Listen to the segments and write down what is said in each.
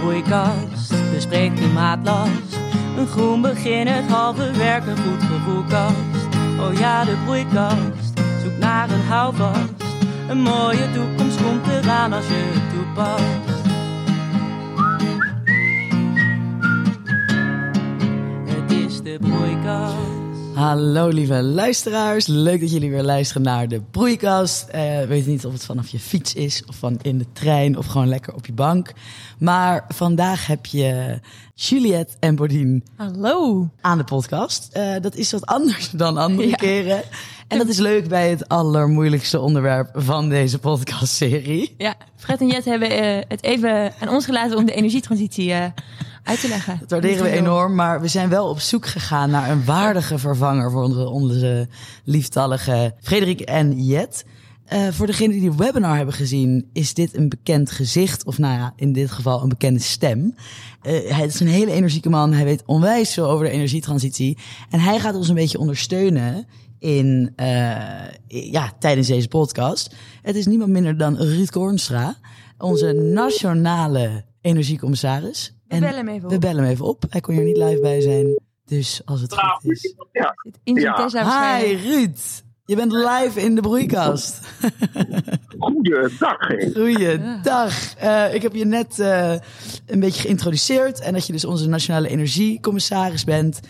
broeikast bespreekt klimaatlast. Een groen begin, het halve werk, een goed gevoelkast. Oh ja, de broeikast, zoek naar een houvast. Een mooie toekomst komt eraan als je het toepast. Hallo lieve luisteraars, leuk dat jullie weer luisteren naar de Broeikast. Eh weet niet of het vanaf je fiets is, of van in de trein, of gewoon lekker op je bank. Maar vandaag heb je Juliette en Bodien Hallo. aan de podcast. Eh, dat is wat anders dan andere Ja. keren. En dat is leuk bij het allermoeilijkste onderwerp van deze podcastserie. Ja, Fred en Jet hebben eh, het even aan ons gelaten om de energietransitie uit te leggen. Dat waarderen we enorm, maar we zijn wel op zoek gegaan naar een waardige vervanger voor onze, onze lieftallige Frederik en Jet. Eh, voor degenen die de webinar hebben gezien, is dit een bekend gezicht, of nou ja, in dit geval een bekende stem. Eh, hij is een hele energieke man, hij weet onwijs veel over de energietransitie. En hij gaat ons een beetje ondersteunen in, eh, ja, tijdens deze podcast. Het is niemand minder dan Ruud Koornstra, onze nationale energiecommissaris. We bellen hem even We op. bellen hem even op. Hij kon hier niet live bij zijn. Dus als het goed is. Zit in zijn Ja. Tesla Hi. Ruud. Je bent live in de broeikast. Goeiedag. Goeiedag. Eh ik heb je net eh, een beetje geïntroduceerd. En dat je dus onze nationale energiecommissaris bent.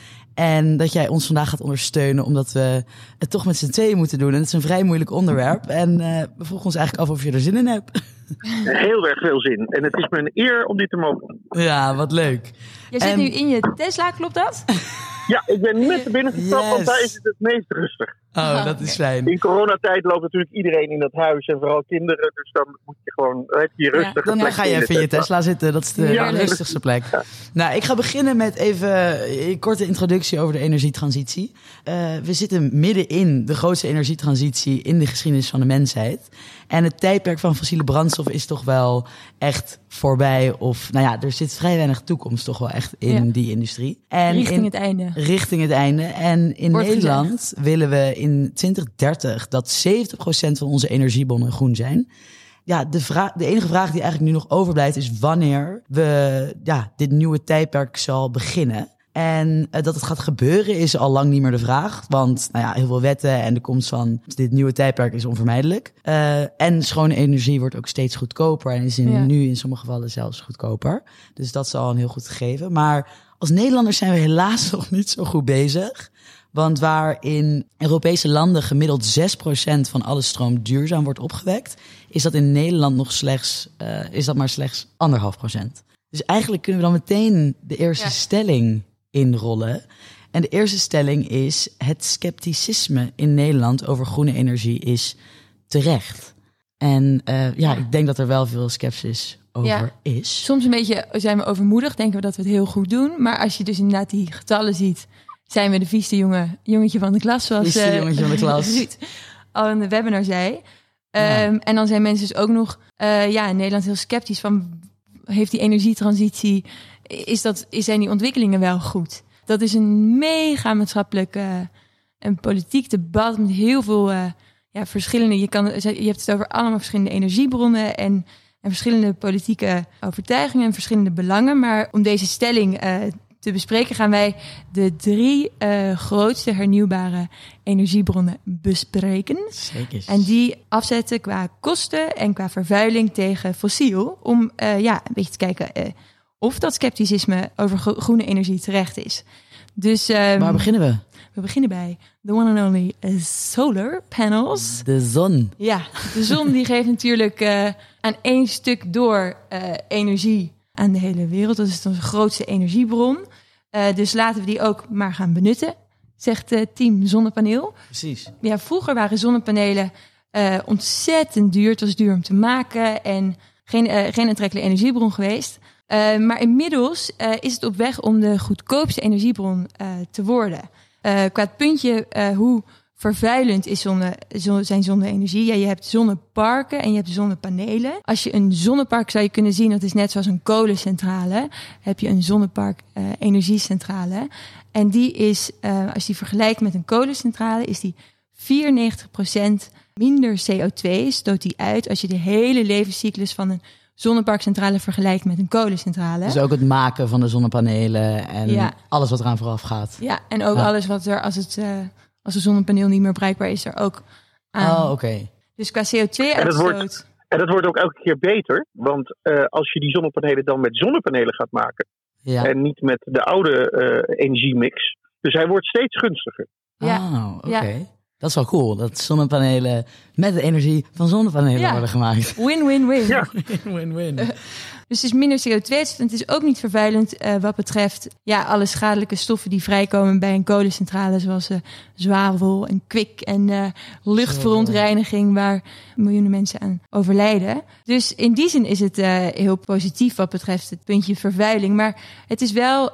En dat jij ons vandaag gaat ondersteunen. Omdat we het toch met z'n tweeën moeten doen. En het is een vrij moeilijk onderwerp. En eh, we vroegen ons eigenlijk af of je er zin in hebt. Heel erg veel zin. En het is me een eer om dit te mogen doen. ja, wat leuk. Je zit nu in je Tesla, klopt dat? Ja, ik ben net er binnen gestapt, Yes. want daar is het het meest rustig. Oh, dat is fijn. In coronatijd loopt natuurlijk iedereen in dat huis en vooral kinderen. Dus dan moet je gewoon, dan heb je rustige Dan plek ga je even in je Tesla zitten. Dat is de Heerlijk. rustigste plek. Nou, ik ga beginnen met even een korte introductie over de energietransitie. Eh, we zitten midden in de grootste energietransitie in de geschiedenis van de mensheid. En het tijdperk van fossiele brandstof is toch wel echt voorbij. Of nou ja, er zit vrij weinig toekomst toch wel echt in Ja. die industrie. En Richting in, het einde. richting het einde. En in Wordt Nederland willen we in 2030 dat 70% van onze energiebonnen groen zijn. Ja, de, vraag, de enige vraag die eigenlijk nu nog overblijft is wanneer we ja, dit nieuwe tijdperk zal beginnen. En eh, dat het gaat gebeuren is al lang niet meer de vraag. Want nou ja, heel veel wetten en de komst van dit nieuwe tijdperk is onvermijdelijk. Eh, en schone energie wordt ook steeds goedkoper en is in, Ja. nu in sommige gevallen zelfs goedkoper. Dus dat is al een heel goed gegeven. Maar als Nederlanders zijn we helaas nog niet zo goed bezig. Want waar in Europese landen gemiddeld 6% van alle stroom duurzaam wordt opgewekt, is dat in Nederland nog slechts, eh, is dat maar slechts anderhalf procent. Dus eigenlijk kunnen we dan meteen de eerste Ja. stelling inrollen. En de eerste stelling is: het scepticisme in Nederland over groene energie is terecht. En eh, ja, ik denk dat er wel veel sceptisch over Ja. is. Soms een beetje zijn we overmoedig, denken we dat we het heel goed doen. Maar als je dus inderdaad die getallen ziet, zijn we de vieste jongen, jongetje van de klas, zoals Vieste eh, jongetje van de klas. Al in de webinar zei. Ja. Ehm, En dan zijn mensen dus ook nog eh, ja, in Nederland heel sceptisch van... heeft die energietransitie, is, dat, zijn die ontwikkelingen wel goed? Dat is een mega maatschappelijk eh, en politiek debat met heel veel ja, verschillende... Je, kan, je hebt het over allemaal verschillende energiebronnen en, en verschillende politieke overtuigingen en verschillende belangen. Maar om deze stelling te bespreken gaan wij de drie eh, grootste hernieuwbare energiebronnen bespreken. Zeker. En die afzetten qua kosten en qua vervuiling tegen fossiel. Om eh, ja, een beetje te kijken eh, of dat scepticisme over gro- groene energie terecht is. Dus ehm, Waar beginnen we? we beginnen bij the one and only solar panels. De zon. Ja, de zon die geeft natuurlijk aan één stuk door energie aan de hele wereld. Dat is onze grootste energiebron. Eh, dus laten we die ook maar gaan benutten, zegt het team Zonnepaneel. Precies. Ja, vroeger waren zonnepanelen eh, ontzettend duur. Het was duur om te maken en geen, geen aantrekkelijke energiebron geweest. Maar inmiddels is het op weg om de goedkoopste energiebron te worden. Qua het puntje hoe vervuilend is zonne, zon- zijn zonne-energie. Ja, je hebt zonneparken en je hebt zonnepanelen. Als je een zonnepark zou je kunnen zien, dat is net zoals een kolencentrale. Heb je een zonnepark eh, energiecentrale. En die is, eh, als je die vergelijkt met een kolencentrale, is die 94% minder CO2 stoot die uit als je de hele levenscyclus van een zonneparkcentrale vergelijkt met een kolencentrale. Dus ook het maken van de zonnepanelen en Ja. alles wat eraan vooraf gaat. Ja, en ook Ja. alles wat er als het eh, als een zonnepaneel niet meer bereikbaar is, er ook aan. Oh, oké. Dus qua En dat CO2-uitstoot. wordt- En dat wordt ook elke keer beter. Want eh, als je die zonnepanelen dan met zonnepanelen gaat maken. Ja. En niet met de oude eh, energiemix. Dus hij wordt steeds gunstiger. Ja. Oh, oké. Ja. Dat is wel cool, dat zonnepanelen met de energie van zonnepanelen Ja. worden gemaakt. Win-win-win. Ja. Win-win. Dus het is minder CO2-uitstoot. En het is ook niet vervuilend eh, wat betreft ja, alle schadelijke stoffen die vrijkomen bij een kolencentrale. Zoals eh, zwavel en kwik en eh, luchtverontreiniging waar miljoenen mensen aan overlijden. Dus in die zin is het eh, heel positief wat betreft het puntje vervuiling. Maar het is wel...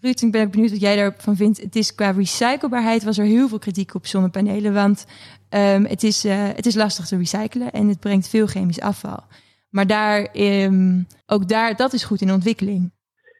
Ruud, ik ben benieuwd wat jij daarvan vindt. Het is qua recyclebaarheid was er heel veel kritiek op zonnepanelen. Want ehm, het, is, eh, het is lastig te recyclen en het brengt veel chemisch afval. Maar daar, ehm, ook daar, dat is goed in ontwikkeling.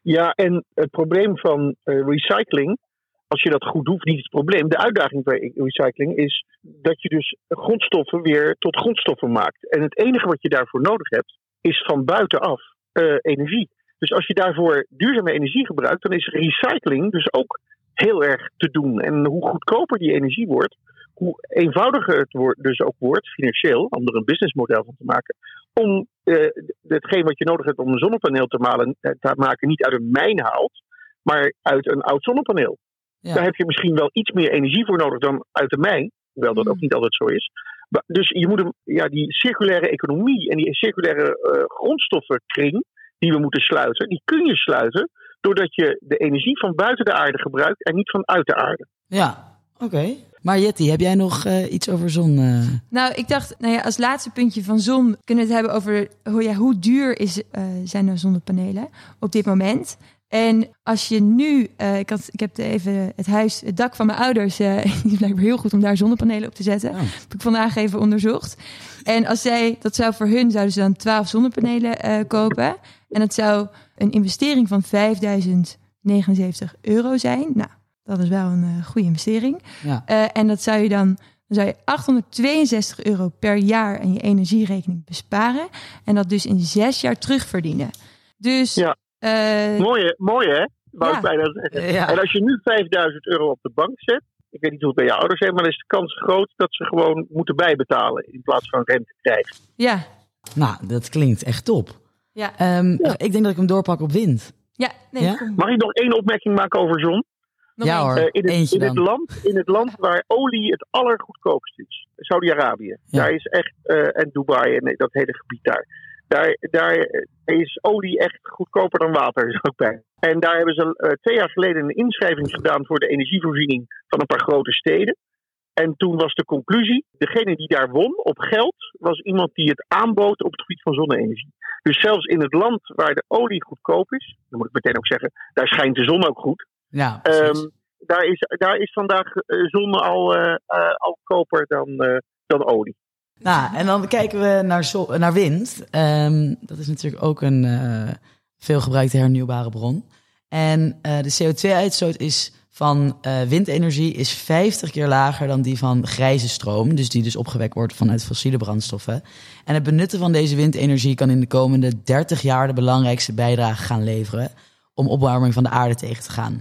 Ja, en het probleem van eh, recycling. Als je dat goed doet, niet het probleem. De uitdaging bij recycling is dat je dus grondstoffen weer tot grondstoffen maakt. En het enige wat je daarvoor nodig hebt, is van buitenaf eh, energie. Dus als je daarvoor duurzame energie gebruikt, dan is recycling dus ook heel erg te doen. En hoe goedkoper die energie wordt, hoe eenvoudiger het wordt, dus ook wordt, financieel, om er een businessmodel van te maken, om eh, hetgeen wat je nodig hebt om een zonnepaneel te, malen, eh, te maken, niet uit een mijn haalt, maar uit een oud zonnepaneel. Ja. Daar heb je misschien wel iets meer energie voor nodig dan uit de mijn, hoewel dat Mm. ook niet altijd zo is. Maar- Dus je moet hem, ja, die circulaire economie en die circulaire eh, grondstoffenkring die we moeten sluiten, die kun je sluiten doordat je de energie van buiten de aarde gebruikt en niet van uit de aarde. Ja, oké. Maar Jetty, heb jij nog eh, iets over zon? eh? Nou, ik dacht, nou ja, als laatste puntje van zon kunnen we het hebben over hoe, ja, hoe duur is, eh, zijn de zonnepanelen op dit moment. En als je nu, eh, ik, had, ik heb even het huis, het dak van mijn ouders, eh die blijkbaar heel goed om daar zonnepanelen op te zetten. Oh. Heb ik vandaag even onderzocht. En als zij, dat zou voor hun, zouden ze dan 12 zonnepanelen eh, kopen. En dat zou een investering van 5079 euro zijn. Nou, dat is wel een eh, goede investering. Ja. Eh, en dat zou je dan, dan zou je 862 euro per jaar aan je energierekening besparen. En dat dus in zes jaar terugverdienen. Dus Ja. eh, Mooi, hè? Mooi hè? Wou Ja. ik bijna zeggen. Ja. En als je nu 5000 euro op de bank zet, ik weet niet hoe het bij je ouders zijn, maar dan is de kans groot dat ze gewoon moeten bijbetalen in plaats van rente krijgen. ja, Nou, dat klinkt echt top. Ja, Ehm, Ik denk dat ik hem doorpak op wind. ja. Nee, Ja? Mag ik nog één opmerking maken over zon? Nog ja één. hoor, Eh, in, het, eentje in, het dan. land, in het land waar olie het allergoedkoopst is, Saudi-Arabië. Ja. Daar is echt, eh, en Dubai en dat hele gebied daar. Daar, daar is olie echt goedkoper dan water, is ook bij. En daar hebben ze eh, twee jaar geleden een inschrijving gedaan voor de energievoorziening van een paar grote steden. En toen was de conclusie, degene die daar won op geld, was iemand die het aanbood op het gebied van zonne-energie. Dus zelfs in het land waar de olie goedkoop is, dan moet ik meteen ook zeggen, daar schijnt de zon ook goed. Ja. Ehm, daar, is, daar is vandaag eh, zon al, al koper dan, dan olie. Nou, en dan kijken we naar, zo- naar wind. Ehm, dat is natuurlijk ook een veelgebruikte hernieuwbare bron. En de CO2-uitstoot is van eh, windenergie is 50 keer lager dan die van grijze stroom. Dus die dus opgewekt wordt vanuit fossiele brandstoffen. En het benutten van deze windenergie kan in de komende 30 jaar de belangrijkste bijdrage gaan leveren om opwarming van de aarde tegen te gaan.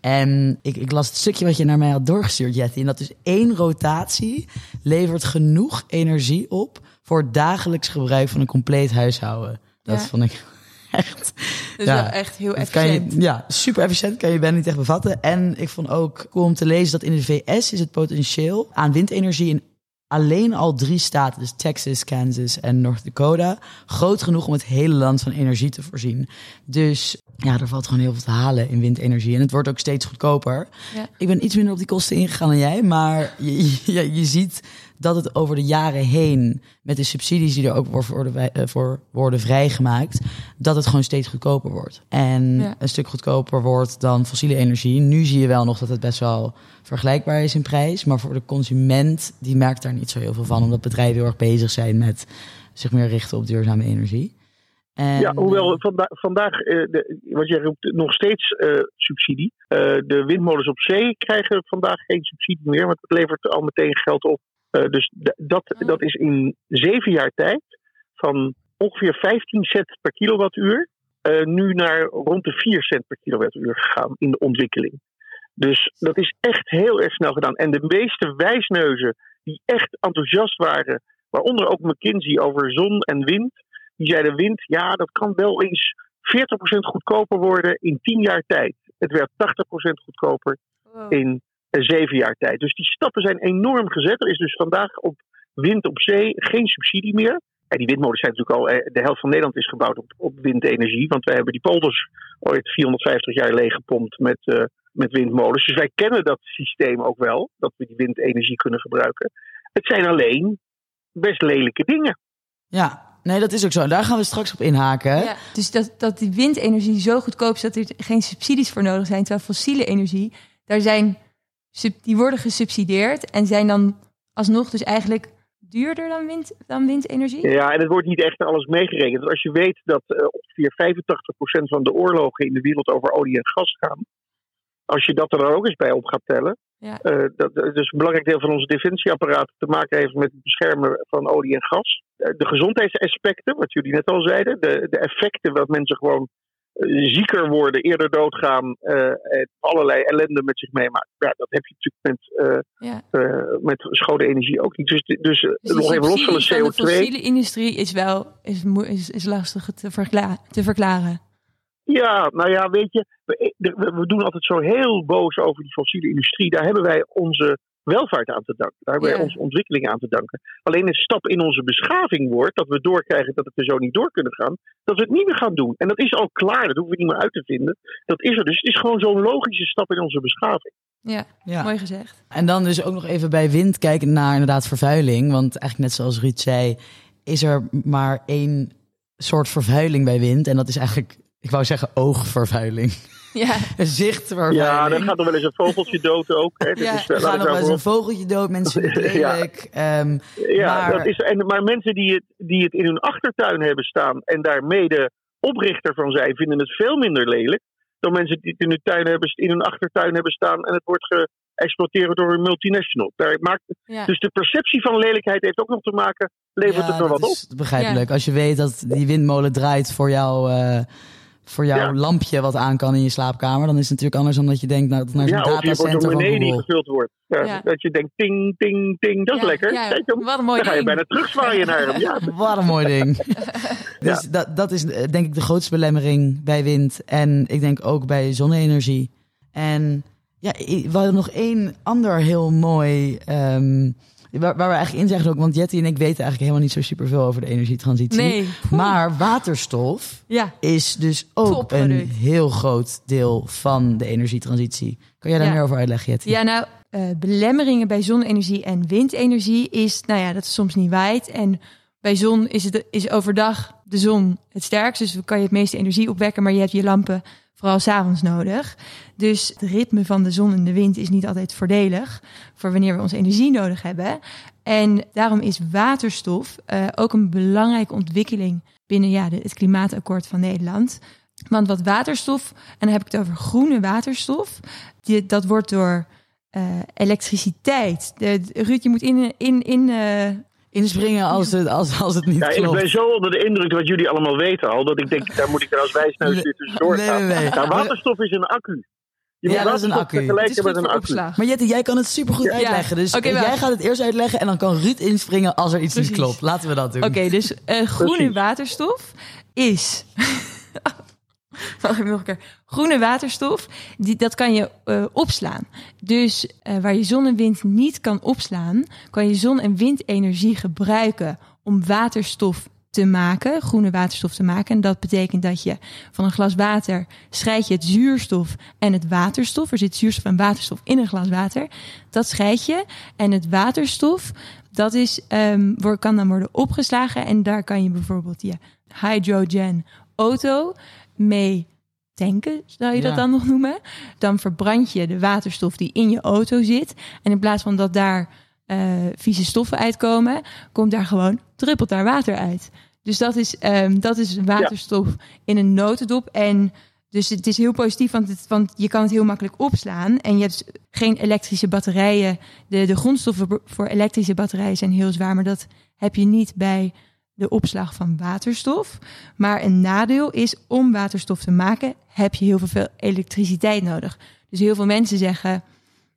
En ik, ik las het stukje wat je naar mij had doorgestuurd, Jetty. En dat is één rotatie levert genoeg energie op voor het dagelijks gebruik van een compleet huishouden. Dat Ja. vond ik echt. Dus ja. wel echt heel je, efficiënt. ja, super efficiënt. Kan je bijna niet echt bevatten. En ik vond ook cool om te lezen dat in de VS is het potentieel aan windenergie in alleen al drie staten, dus Texas, Kansas en North Dakota, groot genoeg om het hele land van energie te voorzien. Dus ja, er valt gewoon heel veel te halen in windenergie. En het wordt ook steeds goedkoper. Ja. Ik ben iets minder op die kosten ingegaan dan jij, maar je, je, je ziet dat het over de jaren heen, met de subsidies die er ook voor worden, eh, voor worden vrijgemaakt, dat het gewoon steeds goedkoper wordt. En Ja. een stuk goedkoper wordt dan fossiele energie. Nu zie je wel nog dat het best wel vergelijkbaar is in prijs, maar voor de consument, die merkt daar niet zo heel veel van, omdat bedrijven heel erg bezig zijn met zich meer richten op duurzame energie. En, Ja, hoewel vanda vandaag, eh, de, wat jij roept, nog steeds eh, subsidie. Eh, de windmolens op zee krijgen vandaag geen subsidie meer, want het levert al meteen geld op. Eh, dus dat, dat is in zeven jaar tijd van ongeveer 15 cent per kilowattuur uh, nu naar rond de 4 cent per kilowattuur gegaan in de ontwikkeling. Dus dat is echt heel erg snel gedaan. En de meeste wijsneuzen die echt enthousiast waren, waaronder ook McKinsey over zon en wind, die zeiden wind, ja, dat kan wel eens 40% goedkoper worden in 10 jaar tijd. Het werd 80% goedkoper in 7 jaar tijd. Dus die stappen zijn enorm gezet. Er is dus vandaag op wind op zee geen subsidie meer. En die windmolens zijn natuurlijk al, eh, de helft van Nederland is gebouwd op, op windenergie. Want wij hebben die polders ooit 450 jaar leeggepompt met, uh, met windmolens. Dus wij kennen dat systeem ook wel, dat we die windenergie kunnen gebruiken. Het zijn alleen best lelijke dingen. Ja, nee, dat is ook zo. Daar gaan we straks op inhaken. Ja, dus dat, dat die windenergie zo goedkoop is dat er geen subsidies voor nodig zijn. Terwijl fossiele energie, daar zijn, die worden gesubsidieerd en zijn dan alsnog dus eigenlijk duurder dan, wind, dan windenergie? Ja, en het wordt niet echt alles meegerekend. Dus als je weet dat uh, ongeveer 85% van de oorlogen in de wereld over olie en gas gaan, als je dat er dan ook eens bij op gaat tellen, ja. Uh, dat, dus een belangrijk deel van onze defensieapparaat te maken heeft met het beschermen van olie en gas. Uh, de gezondheidsaspecten, wat jullie net al zeiden, de, de effecten dat mensen gewoon zieker worden, eerder doodgaan, uh, allerlei ellende met zich meemaken. Ja, dat heb je natuurlijk met, uh, ja. uh, met schone energie ook niet. Dus, dus, dus nog even los van de CO2. De fossiele industrie is wel is, is, is lastig te, verkla te verklaren. Ja, nou ja, weet je, we, we, doen altijd zo heel boos over die fossiele industrie. Daar hebben wij onze welvaart aan te danken. Daar hebben wij onze ontwikkeling aan te danken. Alleen een stap in onze beschaving wordt dat we doorkrijgen dat we er zo niet door kunnen gaan. Dat we het niet meer gaan doen. En dat is al klaar, dat hoeven we niet meer uit te vinden. Dat is er dus. Het is gewoon zo'n logische stap in onze beschaving. Ja, ja, mooi gezegd. En dan dus ook nog even bij wind kijken naar inderdaad vervuiling. Want eigenlijk net zoals Ruud zei, is er maar één soort vervuiling bij wind. En dat is eigenlijk, ik wou zeggen oogvervuiling. Ja. Zichtvervuiling. Ja, dan gaat er wel eens een vogeltje dood ook. Hè. Ja, is er gaat nog wel eens een vogeltje dood, mensen vinden het lelijk. ja, um, ja maar... Dat is, en, maar mensen die het, die het in hun achtertuin hebben staan en daar mede oprichter van zijn, vinden het veel minder lelijk dan mensen die het in hun, tuin hebben, in hun achtertuin hebben staan en het wordt geëxploiteerd door een multinational. Daar maakt, Dus de perceptie van lelijkheid heeft ook nog te maken, levert het er wat op. Begrijpelijk. Als je weet dat die windmolen draait voor jou... Uh, voor jouw lampje wat aan kan in je slaapkamer, dan is het natuurlijk anders dan dat je denkt nou, naar zo'n ja, datacenter van Google. die gevuld wordt. Ja, Dat je denkt ting, ting, ting, dat is lekker. Kijk, wat een mooi dan ga je bijna terugzwaaien naar hem. Ja. wat een mooi ding. dus dat, dat is eh, denk ik de grootste belemmering bij wind en ik denk ook bij zonne-energie. En ja, we hadden nog één ander heel mooi... Um, Waar, waar, we eigenlijk in zeggen ook, want Jetty en ik weten eigenlijk helemaal niet zo superveel over de energietransitie. Nee. Maar waterstof ja. is dus ook een heel groot deel van de energietransitie. Kan jij daar meer over uitleggen, Jetty? Ja, nou, uh, belemmeringen bij zonne-energie en windenergie is, nou ja, dat is soms niet wijd. En bij zon is, het, is overdag de zon het sterkst, dus kan je het meeste energie opwekken, maar je hebt je lampen vooral s'avonds nodig. Dus het ritme van de zon en de wind is niet altijd voordelig voor wanneer we onze energie nodig hebben. En daarom is waterstof uh, ook een belangrijke ontwikkeling binnen ja, het klimaatakkoord van Nederland. Want wat waterstof, en dan heb ik het over groene waterstof, die, dat wordt door uh, elektriciteit. De, Ruud, je moet in, in, in uh, inspringen als het, als, als het niet ja, klopt. Ik ben zo onder de indruk wat jullie allemaal weten al, dat ik denk, daar moet ik er als wijsneus weer tussendoor nee, gaan. Nee, nee. Nou, waterstof is een accu. Je ja, dat is een accu. Vergelijken met een accu. Maar Jette, jij kan het supergoed ja. uitleggen. Dus jij gaat het eerst uitleggen en dan kan Ruud inspringen als er iets niet klopt. Laten we dat doen. Oké, dus uh, groene waterstof is een keer. Groene waterstof, die, dat kan je uh, opslaan. Dus uh, waar je zon en wind niet kan opslaan, kan je zon- en windenergie gebruiken om waterstof te maken, groene waterstof te maken. En dat betekent dat je van een glas water scheid je het zuurstof en het waterstof. Er zit zuurstof en waterstof in een glas water. Dat scheid je. En het waterstof, dat is, um, kan dan worden opgeslagen. En daar kan je bijvoorbeeld je hydrogen auto mee tanken, zou je dat dan nog noemen. Dan verbrand je de waterstof die in je auto zit. En in plaats van dat daar uh, vieze stoffen uitkomen, komt daar gewoon, druppelt daar water uit. Dus dat is, um, dat is waterstof in een notendop. En dus het is heel positief, want, het, want je kan het heel makkelijk opslaan. En je hebt geen elektrische batterijen. De, de grondstoffen voor elektrische batterijen zijn heel zwaar, maar dat heb je niet bij de opslag van waterstof. Maar een nadeel is om waterstof te maken heb je heel veel elektriciteit nodig. Dus heel veel mensen zeggen,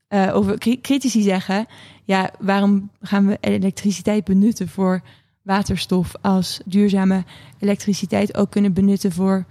uh, of critici zeggen, ja, waarom gaan we elektriciteit benutten voor waterstof als duurzame elektriciteit ook kunnen benutten voor.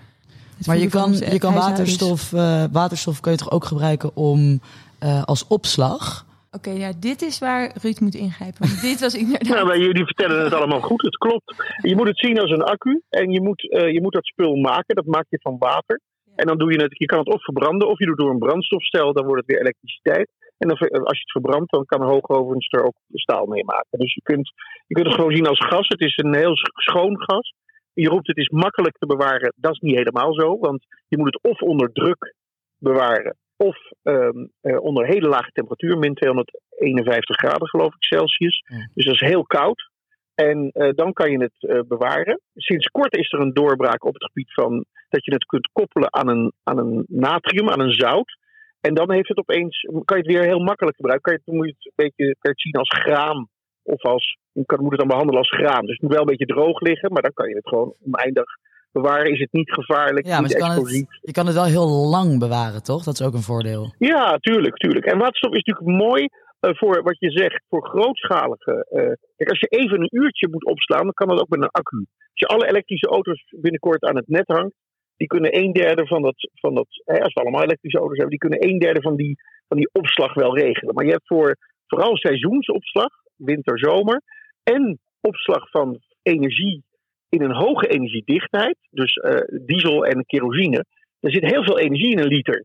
maar je kan, je kan waterstof, uh, waterstof kun je toch ook gebruiken om uh, als opslag. Oké, ja, dit is waar Ruud moet ingrijpen. Want dit was inderdaad... Nou, maar jullie vertellen het allemaal goed, het klopt. Je moet het zien als een accu en je moet, uh, je moet dat spul maken. Dat maak je van water. En dan doe je het, je kan het of verbranden of je doet door een brandstofstel, dan wordt het weer elektriciteit. En dan, als je het verbrandt, dan kan hoogovens er ook staal mee maken. Dus je kunt, je kunt het gewoon zien als gas. Het is een heel schoon gas. Je roept het is makkelijk te bewaren. Dat is niet helemaal zo, want je moet het of onder druk bewaren of um, uh, onder hele lage temperatuur, min 251 graden geloof ik Celsius. Dus dat is heel koud. En uh, dan kan je het uh, bewaren. Sinds kort is er een doorbraak op het gebied van dat je het kunt koppelen aan een, aan een natrium, aan een zout. En dan heeft het opeens, kan je het weer heel makkelijk gebruiken. Kan je, dan moet je het een beetje kan het zien als graan. Of als, je kan, moet het dan behandelen als graan. Dus het moet wel een beetje droog liggen, maar dan kan je het gewoon oneindig bewaren. Is het niet gevaarlijk, ja, maar je. Kan het, je kan het wel heel lang bewaren, toch? Dat is ook een voordeel. Ja, tuurlijk, tuurlijk. En waterstof is natuurlijk mooi uh, voor wat je zegt, voor grootschalige. Uh, kijk, als je even een uurtje moet opslaan, dan kan dat ook met een accu. Als je alle elektrische auto's binnenkort aan het net hangt, die kunnen een derde van dat, van dat hè, als we allemaal elektrische auto's hebben, die kunnen een derde van die, van die opslag wel regelen. Maar je hebt voor vooral seizoensopslag, winter, zomer, en opslag van energie in een hoge energiedichtheid, dus uh, diesel en kerosine. Er zit heel veel energie in een liter.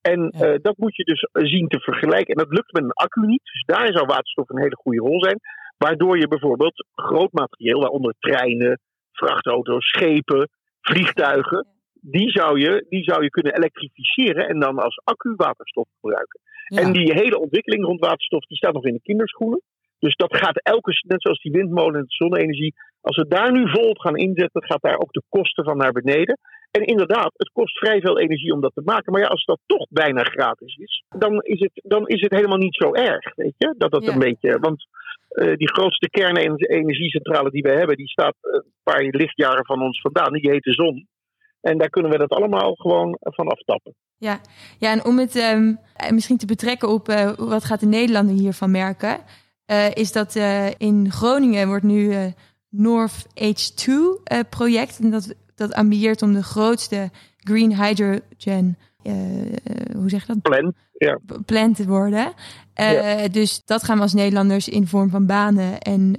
En ja. uh, dat moet je dus zien te vergelijken. En dat lukt met een accu niet. Dus daar zou waterstof een hele goede rol zijn. Waardoor je bijvoorbeeld groot materieel, waaronder treinen, vrachtauto's, schepen, vliegtuigen, die zou, je, die zou je kunnen elektrificeren en dan als accu waterstof gebruiken. Ja. En die hele ontwikkeling rond waterstof die staat nog in de kinderschoenen. Dus dat gaat elke, net zoals die windmolen en de zonne-energie, als we daar nu vol op gaan inzetten, gaat daar ook de kosten van naar beneden. En inderdaad, het kost vrij veel energie om dat te maken. Maar ja, als dat toch bijna gratis is, dan is het, dan is het helemaal niet zo erg. Weet je? Dat dat ja. een beetje. Want uh, die grootste kernenergiecentrale die we hebben, die staat een paar lichtjaren van ons vandaan. Die heet de zon. En daar kunnen we dat allemaal gewoon van aftappen. Ja, ja en om het um, misschien te betrekken op uh, wat gaat de Nederlander hiervan merken, uh, is dat uh, in Groningen wordt nu North H2 project. En dat, dat ambieert om de grootste green hydrogen, hoe zeg je dat? Plant, ja. Plant te worden. Ja. Dus dat gaan we als Nederlanders in vorm van banen en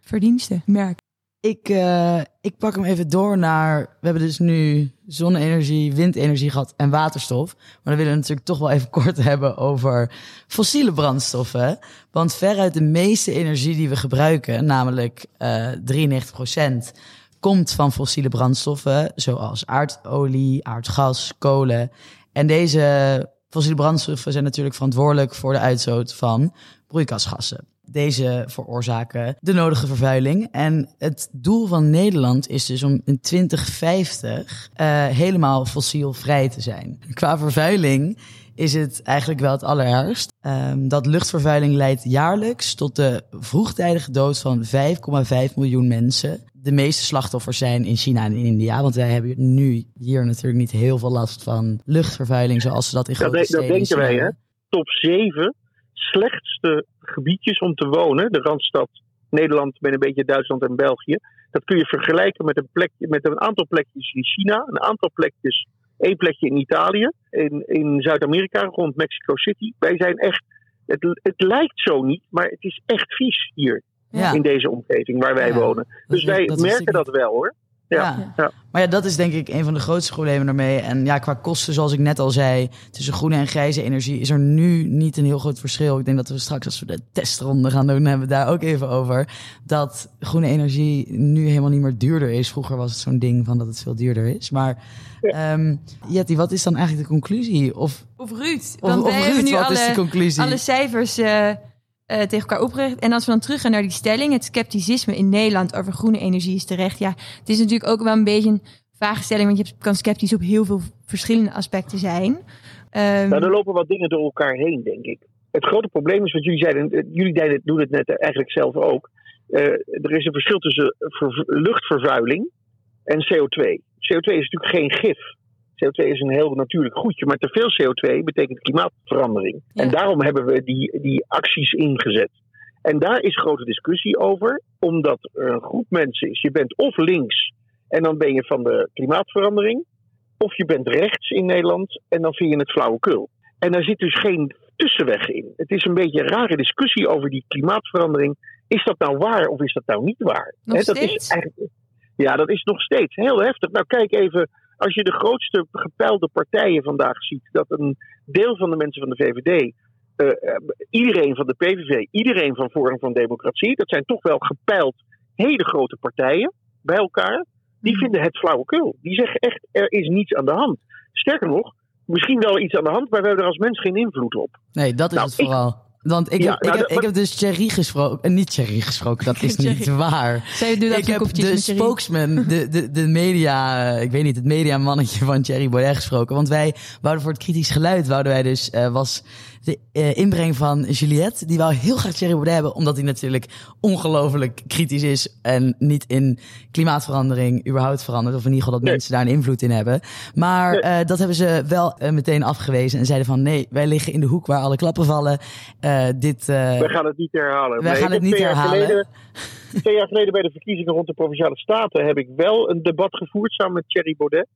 verdiensten merken. Ik, uh, ik pak hem even door naar. We hebben dus nu zonne-energie, windenergie gehad en waterstof. Maar dan willen we natuurlijk toch wel even kort hebben over fossiele brandstoffen. Want veruit de meeste energie die we gebruiken, namelijk uh, 93%, komt van fossiele brandstoffen. Zoals aardolie, aardgas, kolen. En deze fossiele brandstoffen zijn natuurlijk verantwoordelijk voor de uitstoot van broeikasgassen. Deze veroorzaken de nodige vervuiling. En het doel van Nederland is dus om in 2050 uh, helemaal fossielvrij te zijn. Qua vervuiling is het eigenlijk wel het allerergst. Um, dat luchtvervuiling leidt jaarlijks tot de vroegtijdige dood van 5,5 miljoen mensen. De meeste slachtoffers zijn in China en in India, want wij hebben nu hier natuurlijk niet heel veel last van luchtvervuiling zoals ze dat in grote dat, steden Dat denken wij, hè? Top 7 slechtste gebiedjes om te wonen, de Randstad Nederland met een beetje Duitsland en België, dat kun je vergelijken met een, plekje, met een aantal plekjes in China, een aantal plekjes, één plekje in Italië, in, in Zuid-Amerika, rond Mexico City. Wij zijn echt, het, het lijkt zo niet, maar het is echt vies hier. Ja. In deze omgeving waar wij ja, wonen. Dus wij dat merken dat wel hoor. Ja, ja. ja. Maar ja, dat is denk ik een van de grootste problemen daarmee. En ja, qua kosten, zoals ik net al zei, tussen groene en grijze energie is er nu niet een heel groot verschil. Ik denk dat we straks, als we de testronde gaan doen, hebben we daar ook even over. Dat groene energie nu helemaal niet meer duurder is. Vroeger was het zo'n ding van dat het veel duurder is. Maar ja. um, Jetty, wat is dan eigenlijk de conclusie? Of, of Ruud, of, want of wij Ruud, hebben nu wat alle, is de conclusie? alle cijfers... Uh uh, tegen elkaar opgericht. En als we dan teruggaan naar die stelling, het scepticisme in Nederland over groene energie is terecht. Ja, het is natuurlijk ook wel een beetje een vage stelling, want je kan sceptisch op heel veel verschillende aspecten zijn. Um, nou, er lopen wat dingen door elkaar heen, denk ik. Het grote probleem is wat jullie zeiden, jullie doen het net eigenlijk zelf ook, eh, er is een verschil tussen ver- luchtvervuiling en CO2. CO2 is natuurlijk geen gif. CO2 is een heel natuurlijk goedje, maar te veel CO2 betekent klimaatverandering. Ja. En daarom hebben we die, die acties ingezet. En daar is grote discussie over, omdat er een groep mensen is. Je bent of links en dan ben je van de klimaatverandering, of je bent rechts in Nederland en dan vind je het flauwekul. En daar zit dus geen tussenweg in. Het is een beetje een rare discussie over die klimaatverandering. Is dat nou waar of is dat nou niet waar? Nog dat steeds? Is eigenlijk, ja, dat is nog steeds heel heftig. Nou, kijk even, als je de grootste gepeilde partijen vandaag ziet, dat een deel van de mensen van de VVD, eh, eh, iedereen van de PVV, iedereen van Forum van Democratie, dat zijn toch wel gepeild hele grote partijen bij elkaar, die Mhm. vinden het flauwekul. Die zeggen echt, er is niets aan de hand. Sterker nog, misschien wel iets aan de hand, maar we hebben er als mens geen invloed op. Nee, dat is Nou, het vooral. Want ik, Ja, heb, ik, nou, heb, dat- ik heb dus Thierry gesproken. eh, niet Thierry gesproken, dat is niet waar. Zij doet dat ik ook heb op de spokesman, de, de, de media, eh, ik weet niet, het mediamannetje van Thierry Baudet gesproken. Want wij wouden voor het kritisch geluid, wouden wij dus, eh, was de eh, inbreng van Juliette. Die wou heel graag Thierry Baudet hebben, omdat hij natuurlijk ongelooflijk kritisch is. En niet in klimaatverandering überhaupt verandert. Of in ieder geval dat Nee. mensen daar een invloed in hebben. Maar Nee. eh, dat hebben ze wel eh, meteen afgewezen. En zeiden van nee, wij liggen in de hoek waar alle klappen vallen. Dit, Wij gaan het niet herhalen. wij Nee, gaan het niet twee jaar herhalen. geleden- twee jaar geleden bij de verkiezingen rond de Provinciale Staten heb ik wel een debat gevoerd samen met Thierry Baudet.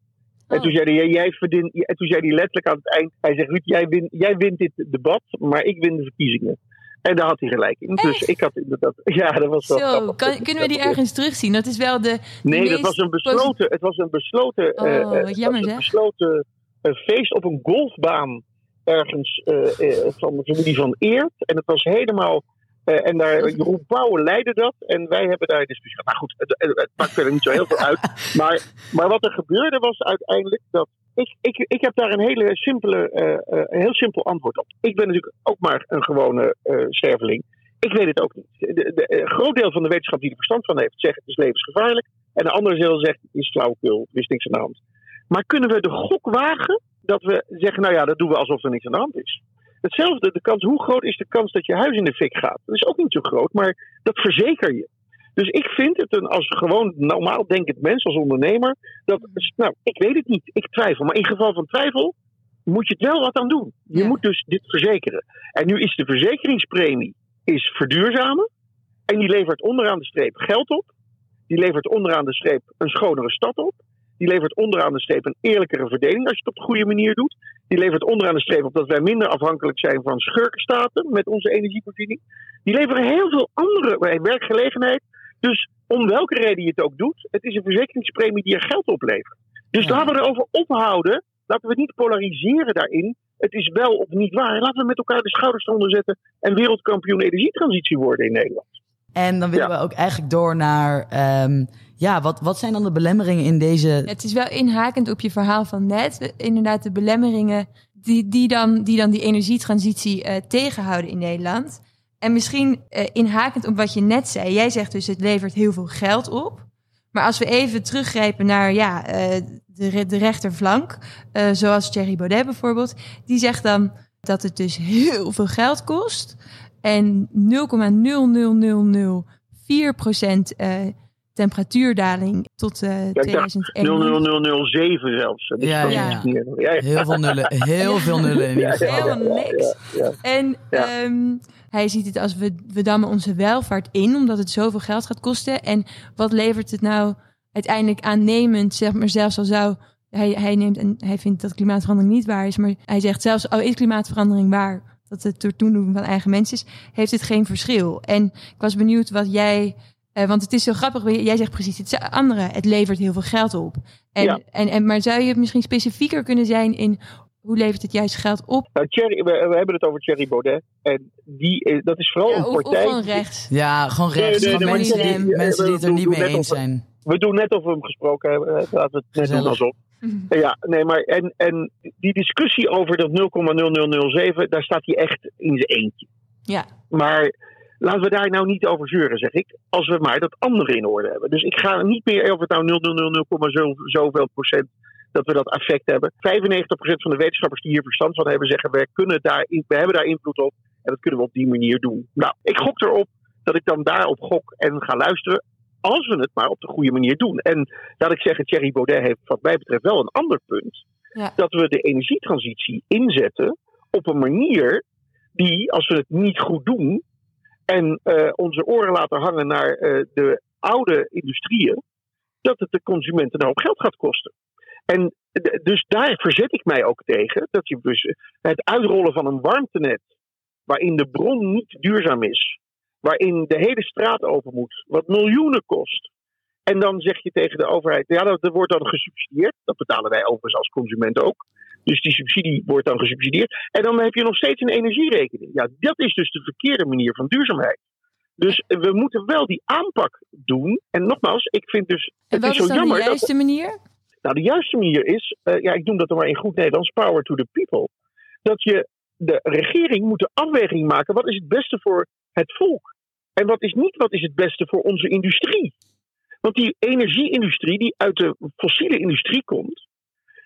En Oh. toen zei hij, jij verdient, en toen zei hij letterlijk aan het eind, hij zegt, Ruud, jij wint, jij wint dit debat, maar ik win de verkiezingen. En daar had hij gelijk in. Dus ik had inderdaad, ja, dat was wel Zo, kan, kunnen we die ergens terugzien? Dat is wel de. Nee, dat was een besloten, het was een besloten, Oh, eh, eh, wat jammer, een besloten eh, feest op een golfbaan ergens van de familie van Eert. En het was helemaal, eh, en daar, Jeroen Pauwen leidde dat. En wij hebben daar discussie gehad. Maar goed, het, het, maakt verder niet zo heel veel uit. Maar, maar wat er gebeurde was uiteindelijk dat ik, ik, ik heb daar een hele simpele, eh, eh, een heel simpel antwoord op. Ik ben natuurlijk ook maar een gewone eh sterveling. Ik weet het ook niet. De, de- een groot deel van de wetenschap die er verstand van heeft, zegt het is levensgevaarlijk. En de andere deel zegt het is flauwekul, er is niks aan de hand. Maar kunnen we de gok wagen dat we zeggen, nou ja, dat doen we alsof er niks aan de hand is? Hetzelfde, de kans, hoe groot is de kans dat je huis in de fik gaat? Dat is ook niet zo groot, maar dat verzeker je. Dus ik vind het een, als gewoon normaal denkend mens, als ondernemer, dat, nou, ik weet het niet, ik twijfel. Maar in geval van twijfel moet je het wel wat aan doen. Je Ja. moet dus dit verzekeren. En nu is de verzekeringspremie is verduurzamen. En die levert onderaan de streep geld op. Die levert onderaan de streep een schonere stad op. Die levert onderaan de streep een eerlijkere verdeling als je het op de goede manier doet. Die levert onderaan de streep op dat wij minder afhankelijk zijn van schurkenstaten met onze energievoorziening. Die leveren heel veel andere eh, werkgelegenheid. Dus om welke reden je het ook doet, het is een verzekeringspremie die er geld oplevert. Dus Ja. laten we erover ophouden. Laten we het niet polariseren daarin. Het is wel of niet waar. Laten we met elkaar de schouders eronder zetten en wereldkampioen energietransitie worden in Nederland. En dan willen Ja. we ook eigenlijk door naar, ehm, ja, wat, wat zijn dan de belemmeringen in deze... Het is wel inhakend op je verhaal van net. Inderdaad, de belemmeringen die, die, dan, die dan die energietransitie eh, tegenhouden in Nederland. En misschien eh, inhakend op wat je net zei. Jij zegt dus het levert heel veel geld op. Maar als we even teruggrijpen naar ja, eh, de, re- de rechterflank, zoals Thierry Baudet bijvoorbeeld, die zegt dan dat het dus heel veel geld kost. En 0,00004% eh temperatuurdaling tot eh dacht 2001. 00007 zelfs. Dat is Ja, ja. Heel veel nullen, heel veel nullen in ieder geval. Helemaal niks. Ja, ja. En Ja. ehm, hij ziet het als we, we dammen onze welvaart in, omdat het zoveel geld gaat kosten. En wat levert het nou uiteindelijk aannemend, zeg maar, zelfs al zou. Hij, hij neemt en hij vindt dat klimaatverandering niet waar is, maar hij zegt zelfs al is klimaatverandering waar, dat het door toedoen van eigen mensen is, heeft het geen verschil. En ik was benieuwd wat jij, eh, want het is zo grappig, jij zegt precies het andere, het levert heel veel geld op. En, Ja. en, en, maar zou je misschien specifieker kunnen zijn in hoe levert het juist geld op? Nou, Thierry, we, we hebben het over Thierry Baudet. En die, is- dat is vooral Ja, een of, of partij. gewoon rechts. Ja, gewoon rechts. Nee, nee, gewoon nee, mensen, die, niet- mensen die het er niet doen mee eens of- zijn. We doen net of we hem gesproken hebben. hè. Laten we het net doen Gezellig. alsof. Ja, nee, maar en, en die discussie over dat 0,0007, daar staat hij echt in zijn eentje. Ja. Maar laten we daar nou niet over zeuren, zeg ik. Als we maar dat andere in orde hebben. Dus ik ga niet meer of het nou 0,000 zoveel procent dat we dat effect hebben. 95% van de wetenschappers die hier verstand van hebben zeggen: we, kunnen daar, we hebben daar invloed op en dat kunnen we op die manier doen. Nou, ik gok erop dat ik dan daarop gok en ga luisteren. Als we het maar op de goede manier doen. En laat ik zeggen, Thierry Baudet heeft wat mij betreft wel een ander punt. Ja. Dat we de energietransitie inzetten op een manier die, als we het niet goed doen. En eh, onze oren laten hangen naar eh, de oude industrieën. dat het de consumenten een hoop geld gaat kosten. En dus daar verzet ik mij ook tegen. Dat je dus het uitrollen van een warmtenet. waarin de bron niet duurzaam is. waarin de hele straat open moet. wat miljoenen kost. En dan zeg je tegen de overheid: ja, dat, dat wordt dan gesubsidieerd. Dat betalen wij overigens als consument ook. Dus die subsidie wordt dan gesubsidieerd. En dan heb je nog steeds een energierekening. Ja, dat is dus de verkeerde manier van duurzaamheid. Dus we moeten wel die aanpak doen. En nogmaals, ik vind dus. En wat is is zo dan de dat. juiste manier? Nou, de juiste manier is, eh, ja, ik noem dat dan maar in goed Nederlands, power to the people. Dat je, de regering moet de afweging maken, wat is het beste voor het volk? En wat is niet wat is het beste voor onze industrie? Want die energieindustrie die uit de fossiele industrie komt,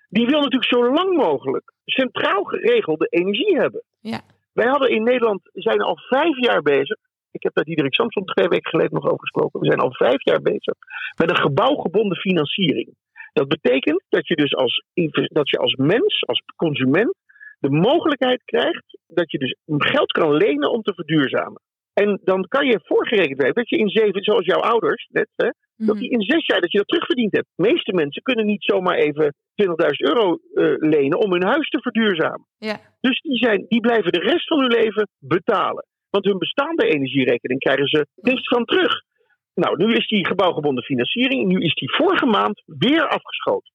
die wil natuurlijk zo lang mogelijk centraal geregelde energie hebben. Ja. Wij hadden in Nederland, zijn al vijf jaar bezig, ik heb daar Diederik Samson twee weken geleden nog over gesproken, we zijn al vijf jaar bezig met een gebouwgebonden financiering. Dat betekent dat je dus als, dat je als mens, als consument, de mogelijkheid krijgt dat je dus geld kan lenen om te verduurzamen. En dan kan je voorgerekend hebben dat je in zeven, zoals jouw ouders net, hè, dat Mhm. die in zes jaar dat je dat terugverdiend hebt. De meeste mensen kunnen niet zomaar even 20.000 euro eh, lenen om hun huis te verduurzamen. Ja. Dus die, zijn, die blijven de rest van hun leven betalen. Want hun bestaande energierekening krijgen ze niks van terug. Nou, nu is die gebouwgebonden financiering, nu is die vorige maand weer afgeschoten.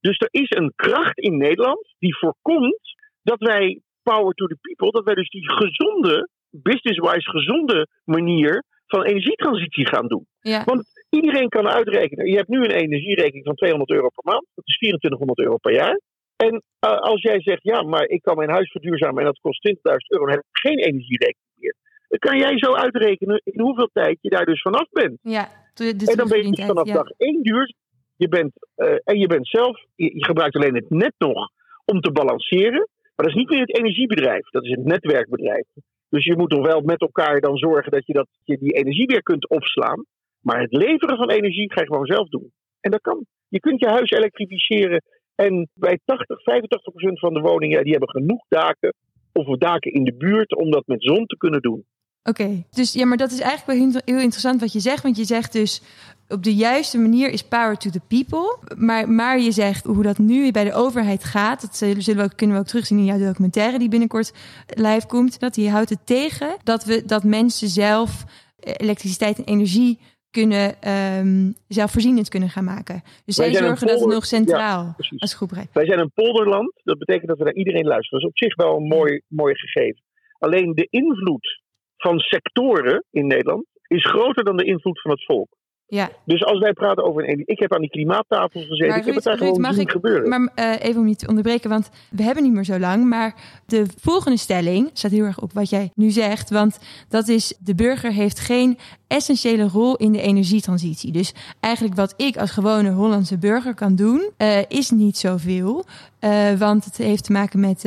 Dus er is een kracht in Nederland die voorkomt dat wij power to the people, dat wij dus die gezonde, business-wise gezonde manier van energietransitie gaan doen. Ja. Want iedereen kan uitrekenen. Je hebt nu een energierekening van 200 euro per maand. Dat is 2400 euro per jaar. En eh, als jij zegt, ja, maar ik kan mijn huis verduurzamen en dat kost 20.000 euro, dan heb ik geen energierekening meer. Dan kan jij zo uitrekenen in hoeveel tijd je daar dus vanaf bent. ja. En dan ben je dus vanaf ja. dag één duur. Je bent, eh, en je bent zelf, je, je gebruikt alleen het net nog om te balanceren. Maar dat is niet meer het energiebedrijf, dat is het netwerkbedrijf. Dus je moet nog wel met elkaar dan zorgen dat je, dat je die energie weer kunt opslaan. Maar het leveren van energie ga je gewoon zelf doen. En dat kan. Je kunt je huis elektrificeren. En bij 80, 85 procent van de woningen, die hebben genoeg daken. Of daken in de buurt om dat met zon te kunnen doen. Oké, dus ja, maar dat is eigenlijk wel heel- interessant wat je zegt. Want je zegt dus op de juiste manier is power to the people. Maar, maar je zegt hoe dat nu bij de overheid gaat. Dat zullen we kunnen we ook terugzien in jouw documentaire die binnenkort live komt. Dat die houdt het tegen dat, we, dat mensen zelf eh, elektriciteit en energie kunnen ehm, zelfvoorzienend kunnen gaan maken. Dus Wij zorgen dat het nog centraal precies. als groep rijdt. Wij zijn een polderland. Dat betekent dat we naar iedereen luisteren. Dat is op zich wel een mooi, mooi gegeven. Alleen de invloed van sectoren in Nederland is groter dan de invloed van het volk. Ja, Dus als wij praten over een. Ik heb aan die klimaattafels gezeten. Maar ik heb het daar Ruud, gewoon mag zien ik- gebeuren. maar eh, even om je te onderbreken, want we hebben niet meer zo lang. Maar de volgende stelling staat heel erg op wat jij nu zegt. Want dat is, de burger heeft geen essentiële rol in de energietransitie. Dus eigenlijk wat ik als gewone Hollandse burger kan doen, eh, is niet zoveel. Eh, want het heeft te maken met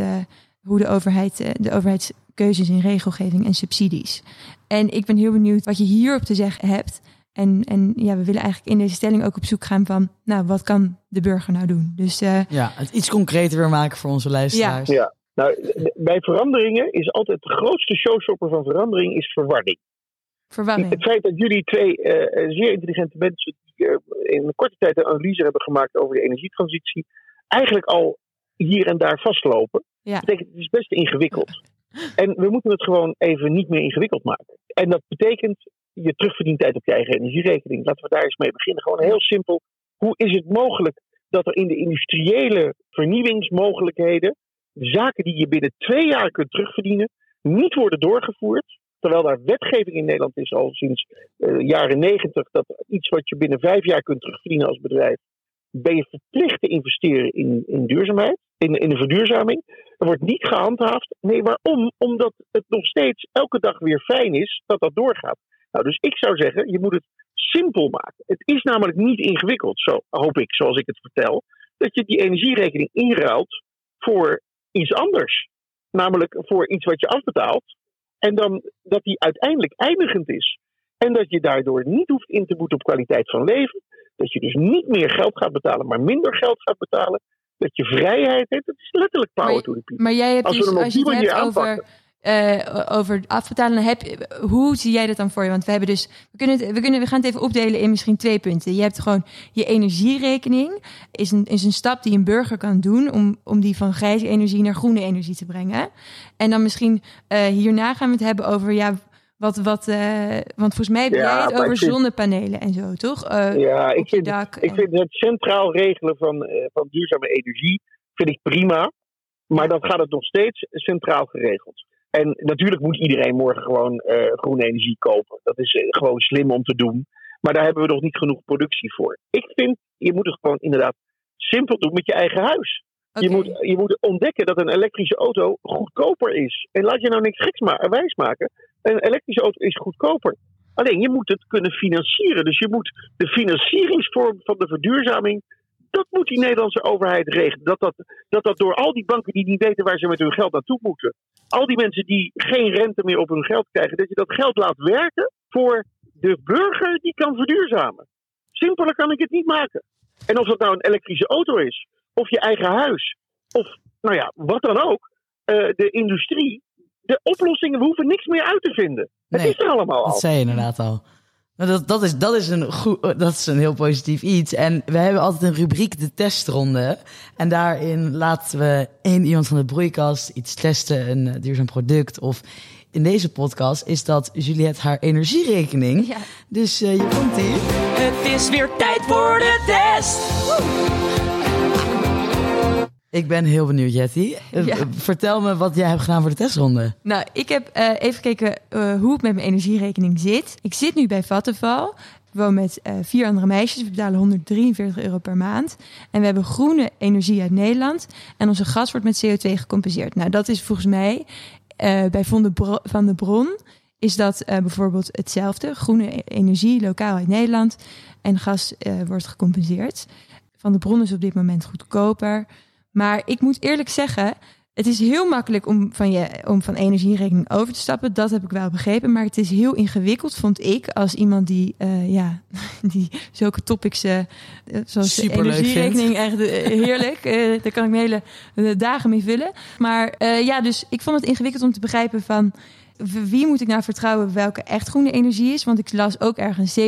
hoe de overheid, de overheidskeuzes in regelgeving en subsidies. En ik ben heel benieuwd wat je hierop te zeggen hebt. En, en ja, we willen eigenlijk in deze stelling ook op zoek gaan van, nou, wat kan de burger nou doen? Dus eh, Ja, het iets concreter weer maken voor onze luisteraars. Ja. Nou, de- bij veranderingen is altijd de grootste showstopper van verandering is verwarring. verwarring. Het feit dat jullie twee eh, eh, zeer intelligente mensen die in een korte tijd een analyse hebben gemaakt over de energietransitie, eigenlijk al hier en daar vastlopen, Ja. betekent het is best ingewikkeld. En we moeten het gewoon even niet meer ingewikkeld maken. En dat betekent je terugverdientijd op je eigen energierekening. Laten we daar eens mee beginnen. Gewoon heel simpel. Hoe is het mogelijk dat er in de industriële vernieuwingsmogelijkheden zaken die je binnen twee jaar kunt terugverdienen, niet worden doorgevoerd? Terwijl daar wetgeving in Nederland is al sinds de jaren negentig, dat iets wat je binnen vijf jaar kunt terugverdienen als bedrijf, ben je verplicht te investeren in, in duurzaamheid, in, in de verduurzaming. Er wordt niet gehandhaafd. Nee, waarom? Omdat het nog steeds elke dag weer fijn is dat dat doorgaat. Nou, dus ik zou zeggen, je moet het simpel maken. Het is namelijk niet ingewikkeld, zo hoop ik, zoals ik het vertel, dat je die energierekening inruilt voor iets anders. Namelijk voor iets wat je afbetaalt. En dan dat die uiteindelijk eindigend is. En dat je daardoor niet hoeft in te boeten op kwaliteit van leven. Dat je dus niet meer geld gaat betalen, maar minder geld gaat betalen. Dat je vrijheid hebt. Dat is letterlijk power Maar- to the people. Maar jij hebt Als we dus, hem op die het manier over, eh, over afbetalen, heb, hoe zie jij dat dan voor je? Want we hebben dus, we, kunnen het, we, kunnen, we gaan het even opdelen in misschien twee punten. Je hebt gewoon je energierekening, is een, is een stap die een burger kan doen om, om die van grijze energie naar groene energie te brengen. En dan misschien eh, hierna gaan we het hebben over, ja, wat, wat, eh, want volgens mij heb Ja, jij het over vind- zonnepanelen en zo, toch? Ja, ik vind, dak. ik en- vind het centraal regelen van, van duurzame energie vind ik prima. Maar dan gaat het nog steeds centraal geregeld. En natuurlijk moet iedereen morgen gewoon eh, groene energie kopen. Dat is eh, gewoon slim om te doen. Maar daar hebben we nog niet genoeg productie voor. Ik vind, je moet het gewoon inderdaad simpel doen met je eigen huis. Je, moet, je moet ontdekken dat een elektrische auto goedkoper is. En laat je nou niks geks ma- wijs maken. Een elektrische auto is goedkoper. Alleen je moet het kunnen financieren. Dus je moet de financieringsvorm van de verduurzaming. Dat moet die Nederlandse overheid regelen. Dat dat, dat dat door al die banken die niet weten waar ze met hun geld naartoe moeten. Al die mensen die geen rente meer op hun geld krijgen. Dat je dat geld laat werken voor de burger die kan verduurzamen. Simpeler kan ik het niet maken. En of dat nou een elektrische auto is. Of je eigen huis. Of nou ja, wat dan ook. eh, de industrie. De oplossingen, we hoeven niks meer uit te vinden. Het is er allemaal al. Dat zei je inderdaad al. Maar dat, dat, is, dat, is een goed, dat is een heel positief iets. En we hebben altijd een rubriek, de testronde. En daarin laten we één iemand van de broeikast iets testen, een eh, duurzaam product. Of in deze podcast is dat Juliette haar energierekening. Ja. Dus eh, je komt hier. Het is weer tijd voor de test. Ik ben heel benieuwd, Jetty. Eh, Ja. Vertel me wat jij hebt gedaan voor de testronde. Nou, ik heb eh, even gekeken eh, hoe het met mijn energierekening zit. Ik zit nu bij Vattenval. Ik woon met vier andere meisjes. We betalen 143 euro per maand. En we hebben groene energie uit Nederland. En onze gas wordt met CO2 gecompenseerd. Nou, dat is volgens mij bij Van de, Bro- van de Bron... is dat bijvoorbeeld hetzelfde. Groene e- energie, lokaal uit Nederland. En gas wordt gecompenseerd. Van de Bron is op dit moment goedkoper. Maar ik moet eerlijk zeggen... Het is heel makkelijk om van, je, om van energierekening over te stappen. Dat heb ik wel begrepen. Maar het is heel ingewikkeld, vond ik, als iemand die, eh, ja, die zulke topics, eh, zoals Superleuk energierekening, echt eh, heerlijk. Daar kan ik mijn hele dagen mee vullen. Maar ja, dus ik vond het ingewikkeld om te begrijpen van wie moet ik nou vertrouwen welke echt groene energie is? Want ik las ook ergens 70%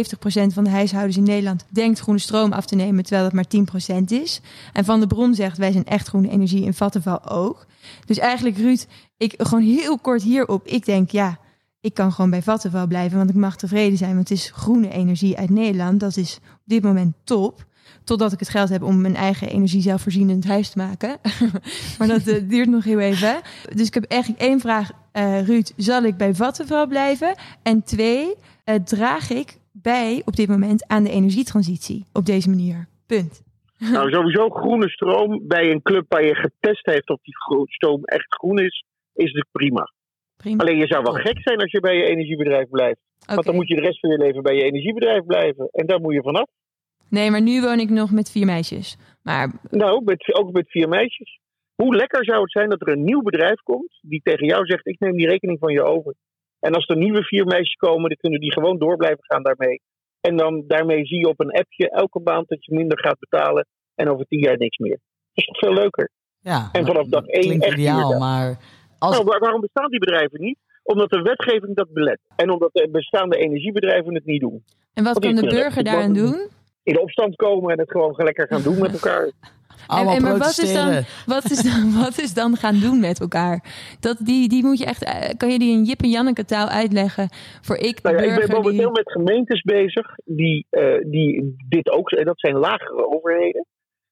van de huishoudens in Nederland denkt groene stroom af te nemen, terwijl dat maar 10% is. En Van de Bron zegt wij zijn echt groene energie in Vattenval ook. Dus eigenlijk Ruud, ik gewoon heel kort hierop. Ik denk ja, ik kan gewoon bij Vattenval blijven, want ik mag tevreden zijn, want het is groene energie uit Nederland. Dat is op dit moment top. Totdat ik het geld heb om mijn eigen energie zelfvoorzienend huis te maken. maar dat eh, duurt nog heel even. Dus ik heb eigenlijk één vraag, eh, Ruud. Zal ik bij Vattenval blijven? En twee, eh, draag ik bij op dit moment aan de energietransitie op deze manier? Punt. Nou, sowieso groene stroom bij een club waar je getest heeft of die stroom echt groen is, is natuurlijk prima. Prima. Alleen je zou wel gek zijn als je bij je energiebedrijf blijft. Want dan moet je de rest van je leven bij je energiebedrijf blijven. En daar moet je vanaf. Nee, maar nu woon ik nog met vier meisjes. Maar Nou, met, ook met vier meisjes. Hoe lekker zou het zijn dat er een nieuw bedrijf komt die tegen jou zegt: Ik neem die rekening van je over. En als er nieuwe vier meisjes komen, dan kunnen die gewoon door blijven gaan daarmee. En dan daarmee zie je op een appje elke maand dat je minder gaat betalen. En over tien jaar niks meer. Dat is toch veel leuker? Ja, En vanaf dag één klinkt echt ideaal, maar als, Nou, waar- waarom bestaan die bedrijven niet? Omdat de wetgeving dat belet. En omdat de bestaande energiebedrijven het niet doen. en wat Wat kan de er? burger daaraan doen? In opstand komen en het gewoon lekker gaan doen met elkaar. allemaal en, maar wat is, dan, wat, is dan, wat is dan gaan doen met elkaar? Dat, die, die moet je echt, eh, kan je die in Jip en Janneke taal uitleggen voor ik, de Nou ja, ik ben momenteel die... met gemeentes bezig die, eh, die dit ook, en dat zijn lagere overheden,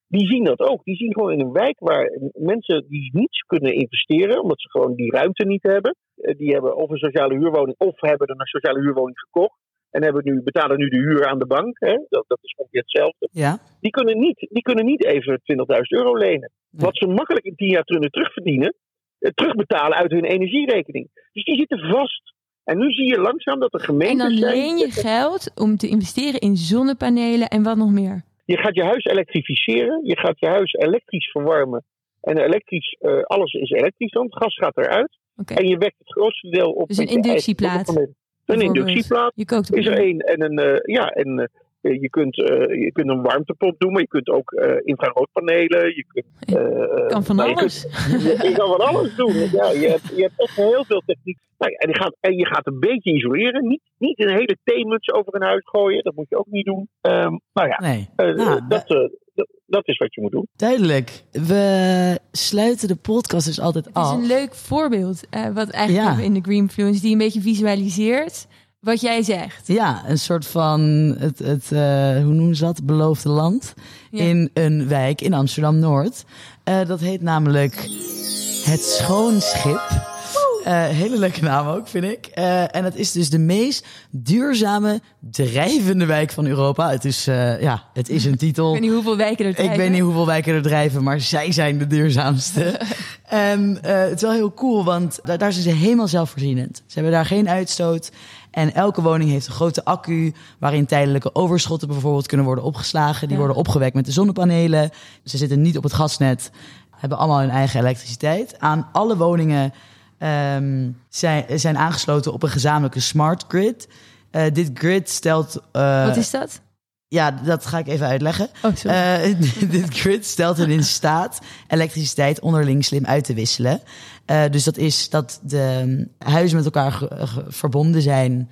die zien dat ook. Die zien gewoon in een wijk waar mensen die niets kunnen investeren, omdat ze gewoon die ruimte niet hebben, eh, die hebben of een sociale huurwoning of hebben een sociale huurwoning gekocht en hebben nu, betalen nu de huur aan de bank. Hè? Dat, dat is ongeveer hetzelfde. Ja? Die kunnen niet, die kunnen niet even 20.000 euro lenen. Nee. Wat ze makkelijk in 10 jaar kunnen terugverdienen, eh, terugbetalen uit hun energierekening. Dus die zitten vast. En nu zie je langzaam dat de En gemeentes dan leen je geld om te investeren in zonnepanelen en wat nog meer. Je gaat je huis elektrificeren. Je gaat je huis elektrisch verwarmen. En elektrisch, eh, alles is elektrisch dan. Het gas gaat eruit. Oké. En je wekt het grootste deel op. Dus een inductieplaat. Bijvoorbeeld. inductieplaat Je kookt op is er een- één. En, een, eh, ja, en eh, je, kunt, eh, je kunt een warmtepomp doen, maar je kunt ook eh, infraroodpanelen. Je kunt, eh, kan van je alles. kunt- je, je kan van alles doen. Ja, je, hebt, je hebt echt heel veel techniek. Nou ja, en, je gaat, en je gaat een beetje isoleren. Niet, niet een hele theemuts over een huis gooien. Dat moet je ook niet doen. Ehm, nou ja, Nee. eh, Nou, dat, eh, dat, is wat je moet doen. Duidelijk. We sluiten de podcast dus altijd Het is af. een leuk voorbeeld, eh, wat eigenlijk Ja. in de Greenfluence, die een beetje visualiseert wat jij zegt. Ja, een soort van het, het eh, hoe noemen ze dat? Beloofde land. Ja. In een wijk in Amsterdam Noord. Eh, dat heet namelijk Het Schoonschip. Eh hele leuke naam ook, vind ik. Eh, en het is dus de meest duurzame, drijvende wijk van Europa. Het is, eh, ja, het is een titel. Ik weet niet hoeveel wijken er Ik drijven. weet niet hoeveel wijken er drijven, maar zij zijn de duurzaamste. en het is wel heel cool, want daar, daar zijn ze helemaal zelfvoorzienend. Ze hebben daar geen uitstoot. En elke woning heeft een grote accu, waarin tijdelijke overschotten bijvoorbeeld kunnen worden opgeslagen. Die Ja. worden opgewekt met de zonnepanelen. Ze zitten niet op het gasnet, hebben allemaal hun eigen elektriciteit. Aan alle woningen ehm, zijn, zijn aangesloten op een gezamenlijke smart grid. Eh, dit grid stelt. eh, Wat is dat? Ja, dat ga ik even uitleggen. Oh, sorry. Eh, dit grid stelt hen in staat elektriciteit onderling slim uit te wisselen. Dus dat is dat de huizen met elkaar verbonden zijn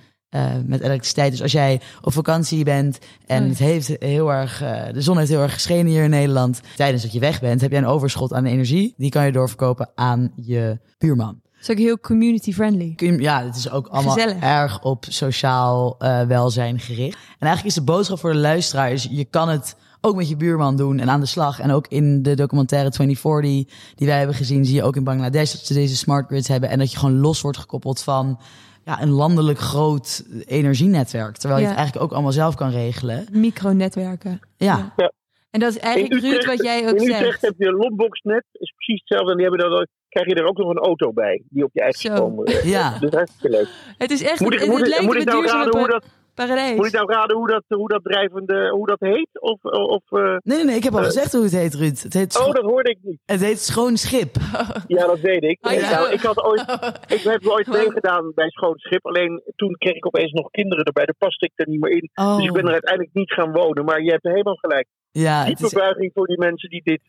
met elektriciteit. Dus als jij op vakantie bent en Oh. het heeft heel erg, de zon heeft heel erg geschenen hier in Nederland. Tijdens dat je weg bent, heb jij een overschot aan energie. Die kan je doorverkopen aan je buurman. Het is ook heel community friendly. Ja, het is ook allemaal Gezellig. erg op sociaal eh, welzijn gericht. En eigenlijk is de boodschap voor de luisteraar... is je kan het ook met je buurman doen en aan de slag. En ook in de documentaire 2040 die wij hebben gezien... zie je ook in Bangladesh dat ze deze smart grids hebben... en dat je gewoon los wordt gekoppeld van ja, een landelijk groot energienetwerk. Terwijl je het eigenlijk ook allemaal zelf kan regelen. Micronetwerken. Ja, Ja. En dat is eigenlijk, Ruud, wat jij ook In Utrecht zegt. heb je een lockboxnet, is precies hetzelfde. En die hebben dan, krijg je er ook nog een auto bij, die op je eigen Zo. eh, ja. Dus hartstikke leuk. Het is echt, Moet ik, moet het moet ik nou raden hoe dat, paradijs. moet ik nou raden hoe dat, hoe dat drijvende, hoe dat heet? Of, of, eh, Nee, nee, nee, ik heb al gezegd hoe het heet, Ruud. Het heet, oh, dat hoorde ik niet. het heet Schoon Schip. Ja, dat weet ik. Oh, ja. Nou, ik, had ooit, ik heb ooit meegedaan bij Schoon Schip. Alleen toen kreeg ik opeens nog kinderen erbij. Daar paste ik er niet meer in. Oh, Dus ik ben er uiteindelijk niet gaan wonen. Maar je hebt helemaal gelijk. ja, Diepe is, buiging voor die mensen die dit...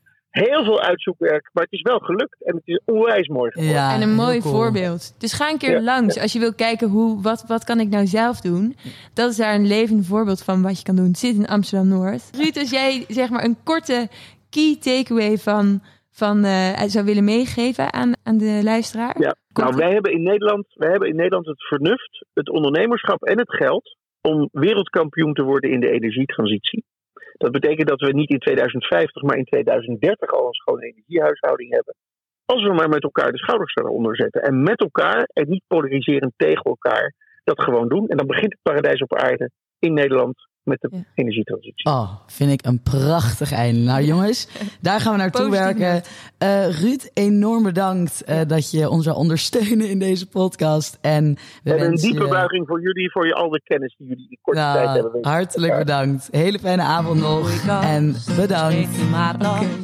Heel veel uitzoekwerk, maar het is wel gelukt. En het is onwijs mooi geworden. ja, en een mooi cool. voorbeeld. Dus ga een keer Ja, langs als je wil kijken hoe, wat, wat kan ik nou zelf doen. Dat is daar een levend voorbeeld van wat je kan doen. Het zit in Amsterdam-Noord. Ruud, als jij zeg maar een korte key takeaway van, van eh, zou willen meegeven aan, aan de luisteraar. Ja. Nou, wij hebben, in Nederland, wij hebben in Nederland het vernuft, het ondernemerschap en het geld om wereldkampioen te worden in de energietransitie. Dat betekent dat we niet in 2050, maar in 2030 al een schone energiehuishouding hebben. Als we maar met elkaar de schouders eronder zetten. En met elkaar, en niet polariserend tegen elkaar, dat gewoon doen. En dan begint het paradijs op aarde in Nederland met de Ja. energietransitie. Oh, vind ik een prachtig einde. Nou jongens, daar gaan we naartoe werken. Eh, Ruud, enorm bedankt eh, dat je ons zou ondersteunen in deze podcast. En we en een diepe je- buiging voor jullie, voor je al de kennis die jullie in korte Nou, tijd hebben. hartelijk bedankt. Hele fijne avond nog. En bedankt.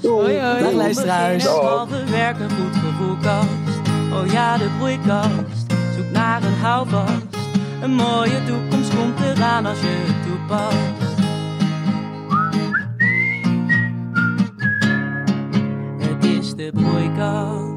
Hoi, hoi. Dag luisteraars. Halve werken, goed gevoelkast. Oh ja, de broeikast. Zoek naar een houvast. Een mooie toekomst komt será na gente o passo. É e deste boigal.